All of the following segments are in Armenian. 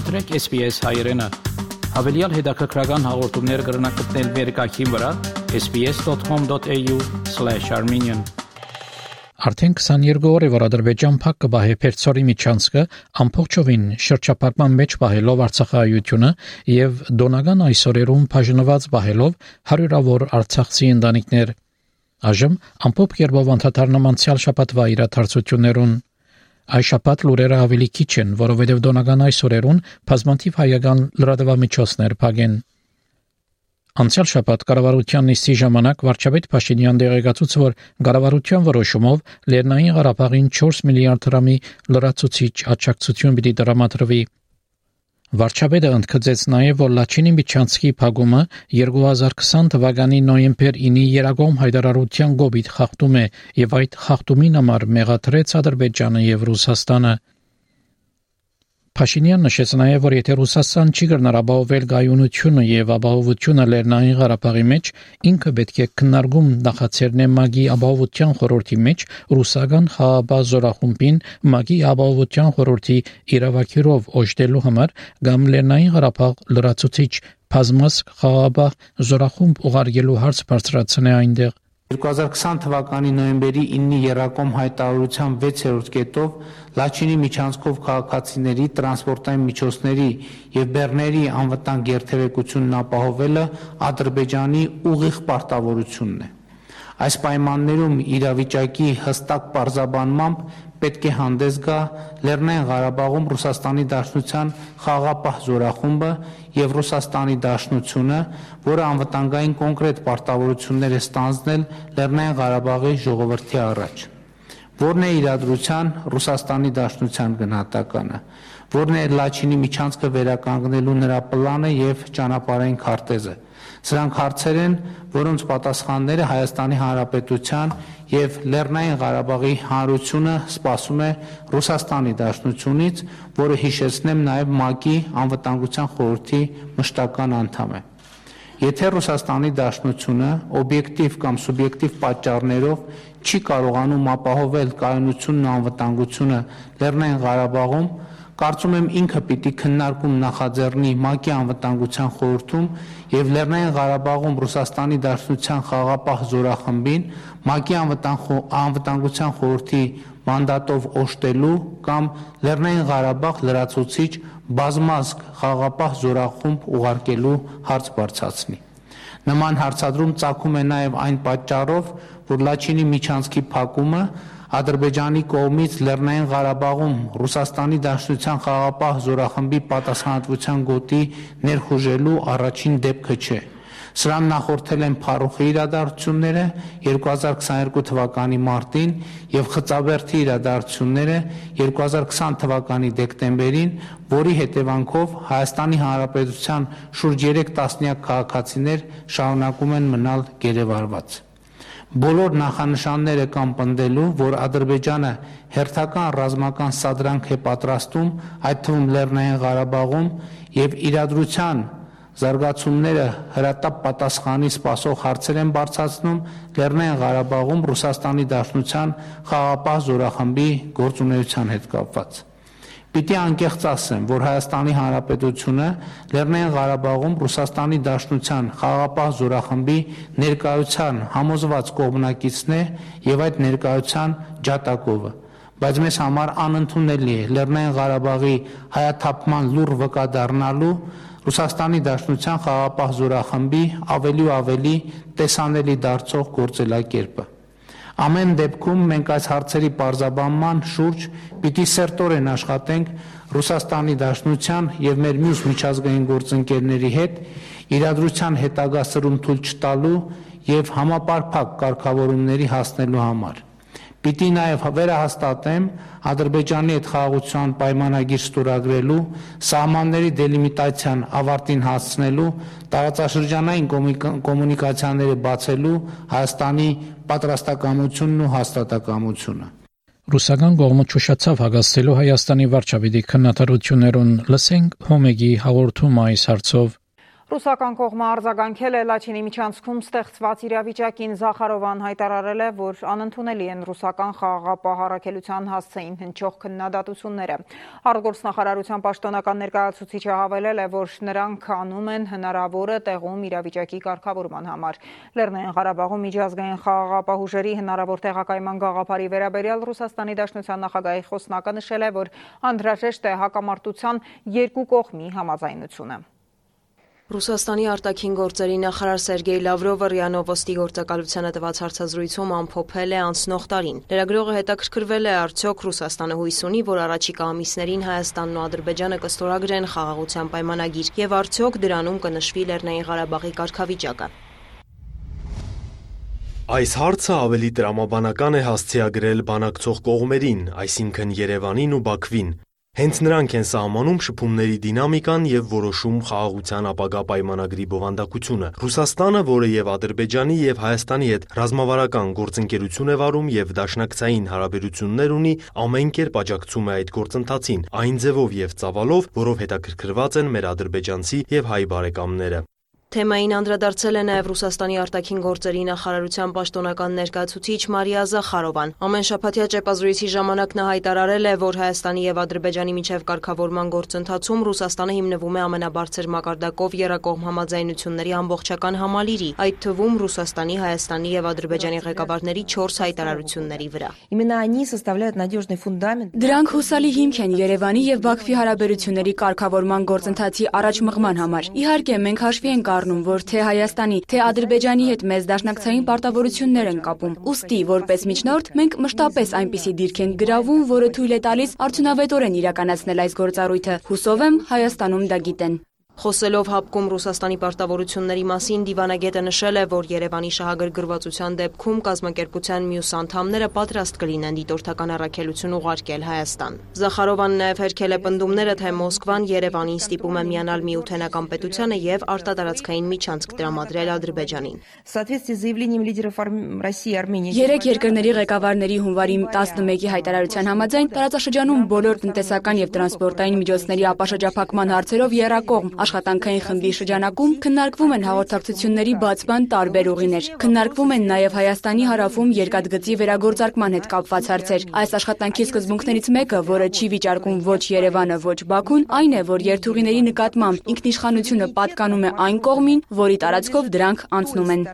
մտրեք SPS հայերեն։ Հավելյալ հետաքրքրական հաղորդումներ կգրնակցնել վերկայքին վրա sps.com.au/armenian Արդեն 22 օր է որ Ադրբեջան փակ կբահե Պերցորի միջանցքը ամբողջովին շրջափակման մեջ բահելով Արցախայությունը եւ դոնական այսօրերում բաժնված բահելով հարյուրավոր արցախցի ընտանիքներ Այժմ ամփոփ կերպով անդադարնամ անցյալ շաբաթվա իրադարձություններուն Այս շաբաթ լուրերը ավելի քիչ են, որովհետև դոնական այս օրերուն բազմաթիվ հայական լրատվամիջոցներ փակեն։ Անցյալ շաբաթ կառավարության նիստի ժամանակ վարչապետ Փաշինյան դեղեկացուց, որ կառավարության որոշումով Լեռնային Ղարաբաղին 4 միլիարդ դրամի լրացուցիչ աջակցություն պիտի տրամադրվի։ Վարչապետը ընդգծեց նաև, որ Լաչինի միջանցքի փակումը 2020 թվականի նոյեմբեր 9-ի Երագոմ հայտարարության գոբիտ խախտում է եւ այդ խախտումին համար մեղադրեց Ադրբեջանը եւ Ռուսաստանը։ Փաշինյանն նշեց նաև, որ եթե Ռուսաստան չի կրնար ապահովել գայունությունը եւ ապահովությունը Լեռնային Ղարաբաղի մեջ, ինքը պետք է քննարկում նախաձեռնե ՄԱԳ-ի ապահովության խորհրդի մեջ ռուսական խաղաբազ զորախումբին ՄԱԳ-ի ապահովության խորհրդի իրավակիրով օժտելու համար կամ Լեռնային Ղարաբաղ լրացուցիչ բազմասկ խաղաբաղ զորախումբ ուղարկելու հարց բարձրացնե այնտեղ 2020 թվականի նոյեմբերի 9-ի Երակոմ հայտարարության 6-րդ կետով Լաչինի միջանցքով քաղաքացիների, տրանսպորտային միջոցների եւ բեռների անվտանգ երթևեկությունն ապահովելը Ադրբեջանի ուղիղ պարտավորությունն է։ Այս պայմաններում իրավիճակի հստակ պարզաբանմամբ պետք է հանդես գա Լեռնային Ղարաբաղում Ռուսաստանի Դաշնության խաղապահ զորախումբը եւ Ռուսաստանի Դաշնությունը, որը անվտանգային կոնկրետ պարտավորություններ է ստանձնել Լեռնային Ղարաբաղի ժողովրդի առաջ։ Որն է իրադրության Ռուսաստանի Դաշնության գնահատականը, որն է Լաչինի միջանցքը վերականգնելու նրա պլանը եւ ճանապարհային քարտեզը։ Սրանք հարցեր են, որոնց պատասխանները Հայաստանի Հանրապետության եւ Լեռնային Ղարաբաղի հանրությունը սպասում է Ռուսաստանի Դաշնությունից, որը հիշեցնեմ նաեւ ՄԱԿ-ի անվտանգության խորհրդի մշտական անդամ է։ Եթե Ռուսաստանի Դաշնությունը օբյեկտիվ կամ սուբյեկտիվ պատճառներով չի կարողանում ապահովել կայունությունն ու անվտանգությունը Լեռնային Ղարաբաղում, Կարծում եմ ինքը պիտի քննարկում նախաձեռնի ՄԱԿ-ի անվտանգության խորհրդում եւ Լեռնային Ղարաբաղում Ռուսաստանի Դաշնության խաղապահ զորախմբին ՄԱԿ-ի անվտանգության խորհրդի մանդատով օժտելու կամ Լեռնային Ղարաբաղ լրացուցիչ բազմազգ խաղապահ զորախումբ ուղարկելու հարց բարձրացնի։ Նման հարցադրում ցակում է նաև այն պատճառով, որ Լաչինի միջանցքի փակումը Ադրբեջանի կողմից Լեռնային Ղարաբաղում Ռուսաստանի Դաշնության խաղապահ զորախմբի պատասխանատվության գոտի ներխուժելու առաջին դեպքը չէ։ Սրան նախորդել են Փարուխի իրադարձությունները 2022 թվականի մարտին եւ Խծաբերդի իրադարձությունները 2020 թվականի դեկտեմբերին, որի հետևանքով Հայաստանի Հանրապետության շուրջ 3 տասնյակ քաղաքացիներ շարունակում են մնալ գերեվարված բոլոր նախանշանները կան պնդելու, որ Ադրբեջանը հերթական ռազմական սադրանք է պատրաստում, այդ թվում Լեռնային Ղարաբաղում եւ իրադրության զարգացումները հրատապ պատասխանի սпасող հարցեր են բարձրացնում Լեռնային Ղարաբաղում Ռուսաստանի Դաշնության խաղապահ զորախմբի գործունեության հետ կապված։ Պիտի անկեղծ ասեմ, որ Հայաստանի Հանրապետությունը Լեռնային Ղարաբաղում Ռուսաստանի Դաշնության խաղապահ զորախմբի ներկայության համոզված կողմնակիցն է եւ այդ ներկայության ջատակովը բայց մեզ համար անընդունելի է Լեռնային Ղարաբաղի հայաթափման լուր վկա դառնալու Ռուսաստանի Դաշնության խաղապահ զորախմբի ավելի ու ավելի տեսանելի դարձող գործելակերպը Ամեն դեպքում մենք այս հարցերի պարզաբանման շուրջ պիտի սերտորեն աշխատենք Ռուսաստանի Դաշնության եւ մեր մյուս միջազգային գործընկերների հետ իրադրության հետագա սրում թույլ չտալու եւ համապարփակ կարգավորումների հասնելու համար։ Պիտի նաև վերահաստատեմ Ադրբեջանի հետ խաղաղության պայմանագիր ստորագրելու, սահմանների դելիմիտացիան ավարտին հասցնելու, տարածաշրջանային կոմունիկացիաները բացելու Հայաստանի պատրաստակամությունն ու հաստատակամությունը։ Ռուսական կողմը ճուշացավ հագաստելու Հայաստանի վարչապետի քննադատություններուն լսենք Հոմեգի հաղորդում այս հարցով Ռուսական կողմը արձագանքել է Լաչինի միջանցքում ստեղծված իրավիճակին Զախարովան հայտարարել է, որ անընդունելի են ռուսական խաղաղապահ առաքելության հասցեին հնչող քննադատությունները։ Արտգործնախարարության պաշտոնական ներկայացուցիչը հավելել է, որ նրանք անում են հնարավորը տեղում իրավիճակի կարգավորման համար։ Լեռնային Ղարաբաղում միջազգային խաղաղապահ ուժերի հնարավոր տեղակայման գաղափարի վերաբերյալ Ռուսաստանի Դաշնության նախագահի խոսնակը նշել է, որ անհրաժեշտ է հակամարտության երկու կողմի համաձայնությունը։ Ռուսաստանի արտաքին գործերի նախարար Սերգեյ Լավրովը ՌԻԱ Նովոստի գործակալությանը տված հարցազրույցում ամփոփել է անցնող տարին։ Լրագրողը հետաքրքրվել է արդյոք Ռուսաստանը հույս ունի, որ առաջիկա ամիսներին Հայաստանն ու Ադրբեջանը կստորագրեն խաղաղության պայմանագիր եւ արդյոք դրանում կնշվի Լեռնային Ղարաբաղի կարգավիճակը։ Այս հարցը ավելի տրամաբանական է հասցեագրել բանակցող կողմերին, այսինքն Երևանին ու Բաքվին, Հենց նրանք են սահմանում շփումների դինամիկան եւ որոշում խաղաղության ապագա պայմանագրի բովանդակությունը։ Ռուսաստանը, որը եւ Ադրբեջանի եւ Հայաստանի հետ ռազմավարական գործընկերություն է վարում եւ դաշնակցային հարաբերություններ ունի, ամեն կերպ աջակցում է այդ գործընթացին, այն ձևով եւ ծավալով, որով հետաքրքրված են մեր ադրբեջանցի եւ հայ բարեկամները։ Թեմային անդրադարձել է նաև Ռուսաստանի արտաքին գործերի նախարարության պաշտոնական ներկայացուցիչ Մարիա Զախարովան։ Ամեն շաբաթյա ճեպազրույցի ժամանակ նա հայտարարել է, որ Հայաստանի եւ Ադրբեջանի միջև կարգավորման գործընթացում Ռուսաստանը հիմնվում է ամենաբարձր մակարդակով երակողմ համաձայնությունների ամբողջական համալիրի, այդ թվում Ռուսաստանի, Հայաստանի եւ Ադրբեջանի ղեկավարների 4 հայտարարությունների վրա։ Именно они составляют надежный фундамент։ Դրանք հուսալի հիմք են Երևանի եւ Բաքվի հարաբերությունների կարգավորման գործընթացի առաջմղման համար։ Իհարկե, մենք հաշվի ենք առնում, որ թե Հայաստանի, թե Ադրբեջանի հետ մեզ դաշնակցային պարտավորություններ են կապում։ Ոստի, որպես միջնորդ, մենք մշտապես այնպիսի դիրք ենք գրավում, որը թույլ է տալիս արդյունավետորեն իրականացնել այս գործառույթը։ Հուսով եմ Հայաստանում դա գիտեն։ Խոսելով հապկում Ռուսաստանի պարտավորությունների մասին դիվանագետը նշել է, որ Երևանի շահագրգռվածության դեպքում կազմակերպության մյուս անդամները պատրաստ կլինեն դիտորդական առաքելություն ուղարկել Հայաստան։ Զախարովան նաև հերքել է պնդումները, թե Մոսկվան Երևանին ստիպում է միանալ միութենական պետությանը եւ արտատարածքային միջանցք տրամադրել Ադրբեջանին։ Երեք երկրների ղեկավարների հունվարի 11-ի հայտարարության համաձայն տարածաշրջանում բոլոր տնտեսական եւ տրանսպորտային միջոցների ապաշրջափակման հարցերով երակողմ աշխատանքային խմբի շրջանակում քննարկվում են հաղորդակցությունների բացման տարբեր ուղիներ։ Քննարկվում են նաև Հայաստանի հարավում երկաթգծի վերագործարկման հետ կապված հարցեր։ Այս աշխատանքի սկզբունքներից մեկը, որը չի վիճարկում ոչ Երևանը, ոչ Բաքուն, այն է, որ երթուղիների նկատմամբ ինքնիշխանությունը պատկանում է այն կողմին, որի տարածքով դրանք անցնում են։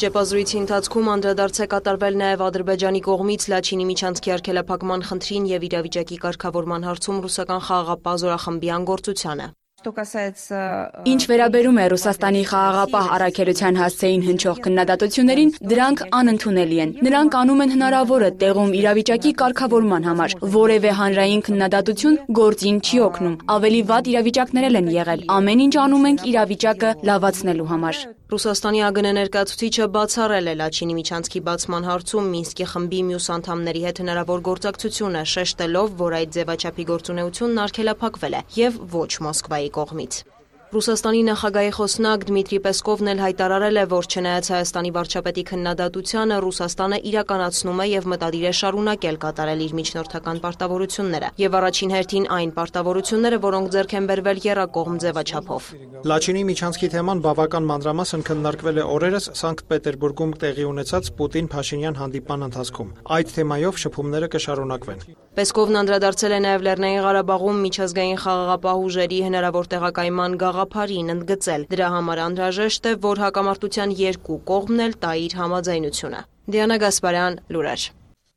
Ճեպազրույցի ընթացքում անդրադարձ է կատարվել նաև Ադրբեջանի կողմից Լաչինի միջանցքի արգելափակման խնդրին եւ իրավիճակի կարգավորման հարցում ռուսական խաղաղապահ զորախմբի անգործությանը։ Ինչ վերաբերում է Ռուսաստանի խաղաղապահ առաքելության հասցեին հնչող քննադատություններին, դրանք անընդունելի են։ Նրանք անում են հնարավորը տեղում իրավիճակի կարգավորման համար։ Որևէ հանրային քննադատություն գործին չի օգնում։ Ավելի վատ իրավիճակներ են եղել։ Ամեն ինչ անում ենք իրավիճակը լավացնելու համար։ Ռուսաստանի ԱԳՆ ներկայացուցիչը բացառել է Լաչինի միջանցքի բացման հարցում Մինսկի խմբի մյուս անդամների հետ հնարավոր գործակցությունը, շեշտելով, որ այդ ձևաչափի գործունեությունն արգելափակվել է եւ ոչ Մոսկվայի կողմից։ Ռուսաստանի նախագահի խոսնակ Դմիտրի Պեսկովն էլ հայտարարել է, որ չնայած Հայաստանի վարչապետի քննադատությանը, Ռուսաստանը իրականացնում է եւ մտադիր է շարունակել կատարել իր միջնորդական պարտավորությունները եւ առաջին հերթին այն պարտավորությունները, որոնք ձեռք են բերվել երակողմ ձևաչափով։ Լաչինի միջանցքի թեման բավական մանրամասն քննարկվել է օրերս Սանկտ Պետերբուրգում տեղի ունեցած Պուտին-Փաշինյան հանդիպման ընթացքում։ Այդ թեմայով շփումները կշարունակվեն։ Պեսկովն անդրադարձել է նաև Լեռնային Ղարաբաղում միջազգային խաղաղապահ ուժերի հնարավոր տեղակայման գաղափարին ընդգծել։ Դրա համար անհրաժեշտ է, որ հակամարտության երկու կողմն էլ տա իր համաձայնությունը։ Դիանա Գասպարյան, Լուրեր։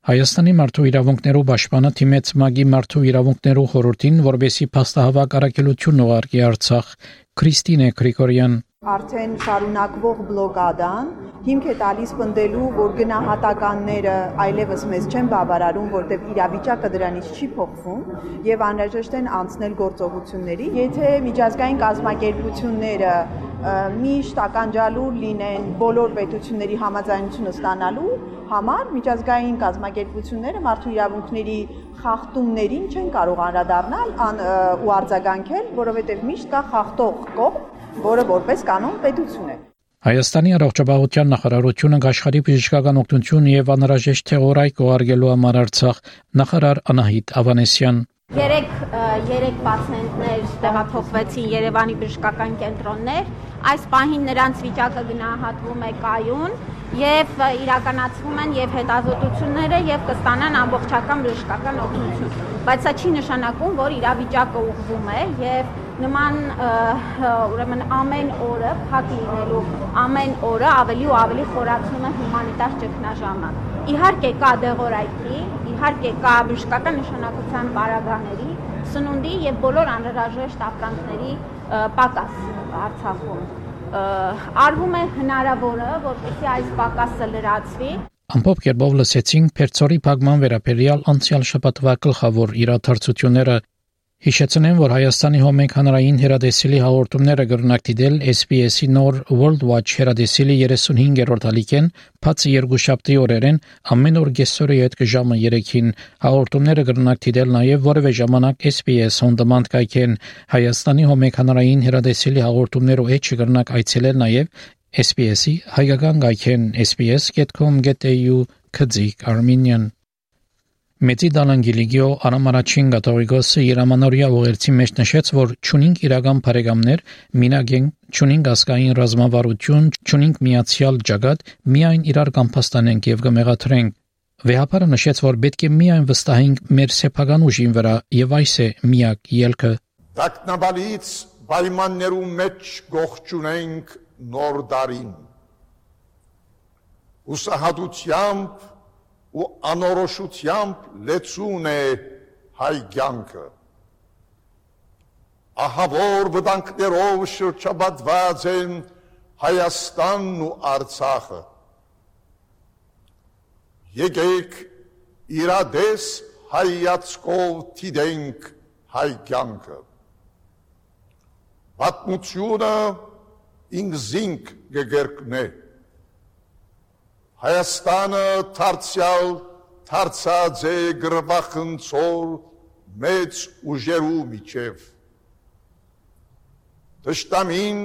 Հայաստանի մարդու իրավունքներու պաշտպանը թիմեց ՄԱԳ-ի մարդու իրավունքներու խորհրդին, որբեսի փաստահավաք առաքելություն ուղարկի Արցախ Քրիստինե Գրիգորյան արդեն շարունակվող բլոկադան հիմք է տալիս պնդելու, որ գնահատականները այլևս մեզ չեն բավարարում, որտեղ իրավիճակը դրանից չի փոխվում եւ անհրաժեշտ են անցնել գործողությունների։ Եթե միջազգային կազմակերպությունները միշտ ականջալուր լինեն բոլոր պետությունների համաձայնությունը ստանալու համար միջազգային կազմակերպությունները մարդու իրավունքների խախտումներին չեն կարող անդրադառնալ ու արձագանքել, որովհետև միշտ կա խախտող կողմ, որը որպես կանոն պետություն է։ Հայաստանի առողջապահության նախարարությունը աշխարհի բժշկական օգնություն եւ անհրաժեշտ թեորայ կողարկելու համար Արցախ նախարար Անահիտ Ավանեսյան Երեք երեք պացիենտներ տեղափոխվեցին Երևանի բժշկական կենտրոններ։ Այս պահին նրանց վիճակը գնահատվում է կայուն եւ իրականացվում են եւ հետազոտությունները եւ կստանան ամբողջական բժշկական օգնություն։ Բայց սա չի նշանակում, որ իրավիճակը ուղղվում է եւ նման ուրեմն ամեն օրը փակ լինելու ամեն օրը ավելի ու ավելի խորացնում է հումանիտար ճգնաժամը։ Իհարկե կա դեղորայքի, իհարկե կա բժշկական նշանակության պարագաների, սնունդի եւ բոլոր անհրաժեշտ ապրանքների պակաս Արցախում արվում է հնարավորը, որպեսզի այս պակասը լրացվի։ Ամփոփ կերպով լսեցինք Փերծորի Փագման վերաբերյալ անցյալ շաբաթվա գլխավոր իրադարձությունները Հիշեցնեմ, որ Հայաստանի հոմեկ հանրային հերադեսիլի հաղորդումները գրնակ դիտել SPS-ի նոր World Watch հերադեսիլի 35-րդ ալիքեն բացի երկուշաբթի օրերեն ամեն օր գեսորի հետ ժամը 3-ին հաղորդումները գրնակ դիտել նաև որևէ ժամանակ SPS on demand կայքեն Հայաստանի հոմեկ հանրային հերադեսիլի հաղորդումներով էջ գրնակ այցելել նաև SPS-ի հայկական կայքեն sps.com.au քծիկ Armenian Մեծի Դալանգիլիգիո անամարաչին կաթողիկոսը Երամանորիա ուղերձի մեջ նշեց, որ ճունինք իրական բարեկամներ, մինագեն ճունինք ասկային ռազմավարություն, ճունինք միացյալ ճակատ, միայն իրար կամփաստանենք եւ կմեղաթրենք։ Վեհապարը նշեց, որ պետք է միայն վստահենք մեր սեփական ուժին վրա եւ այս է միակ ելքը։ Տակնաբալից պայմաններու մեջ գողջունենք նոր դարին։ Ուսահատությամբ ու անորոշությամբ լեցուն է հայ կյանքը ահավոր վտանգներով շրջապատված են Հայաստանն ու Արցախը եկեք իրադես հայացքով թիդենք հայ կյանքը պատմությունը ինքզինք գերկնե Հայաստանը դարձյալ դարձած է գրվախնցոր մեծ ուժերու միջև Տշտամին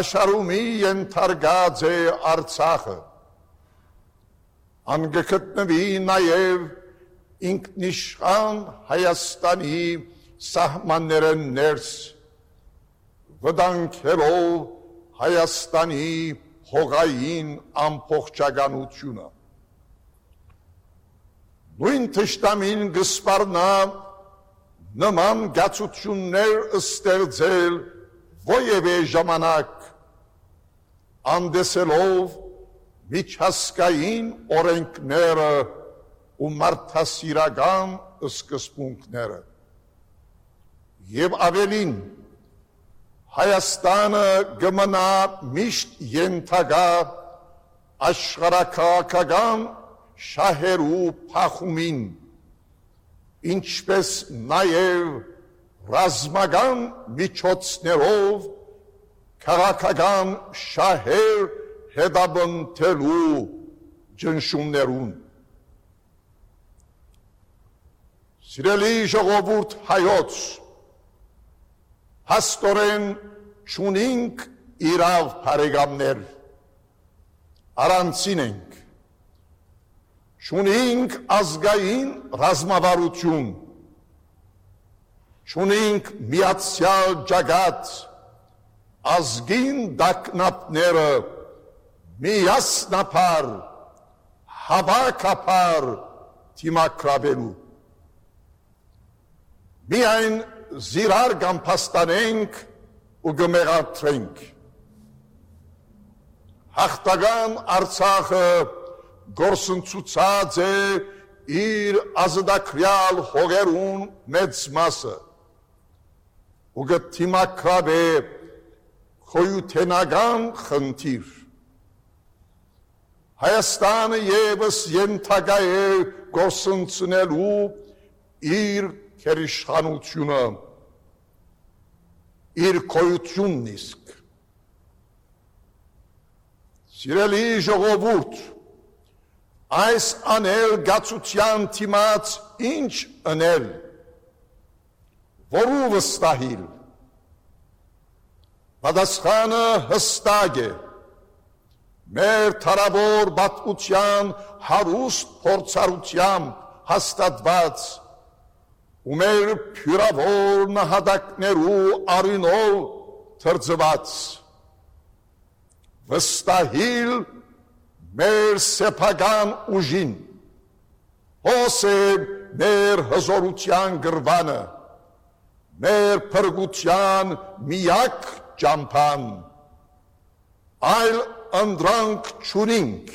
աշխարհումի ենթարկած է Արցախը անգկտնվի նաև ինքնիշխան Հայաստանի սահմանները ներս վտանգելով Հայաստանի հողային ամփոխչականությունը նույն թշտամին գսպարնա նման գացություններ ստեղծել ովևէ ժամանակ անդեսելով միջազգային օրենքները ու մարդասիրական սկզբունքները եւ ավելին Հայաստանը գմնա միշտ ենթագա աշխարհակական շահերու փախումին ինչպես նաև ռազմական միջոցներով քաղաքական շահեր հետաբնթելու ճնշումներուն Սիրելի ժողովուրդ հայոց հաստորեն չունինք իրավ բարեկամներ առանցին ենք չունինք ազգային ռազմավարություն չունինք միացյալ ջագատ ազգին դակնապները միասնապար հավաքապար թիմակրաբելու միայն զիրար կամ փաստանենք ու գմեղացրենք հաղթական Արցախը գործընծուցած է իր ազդակրյալ հողերուն մեծ մասը ու գտիմակրավ է խոյութենական խնդիր Հայաստանը եւս ենթակա է գործընծնելու իր քերիշխանությունը իր կոյությունն իսկ Սիրելի ժողովուրդ այս անել գացության թիմաց ինչ անել որու վստահիլ Պատասխանը հստակ է մեր թարավոր բատկության հարուստ փորձառությամբ հաստատված ու մեր փյուրավոր նահատակներու արինով թրծված վստահիլ մեր սեփական ուժին հոսե մեր հզորության գրվանը մեր փրկության միակ ճամփան այլ անդրանք ճունինք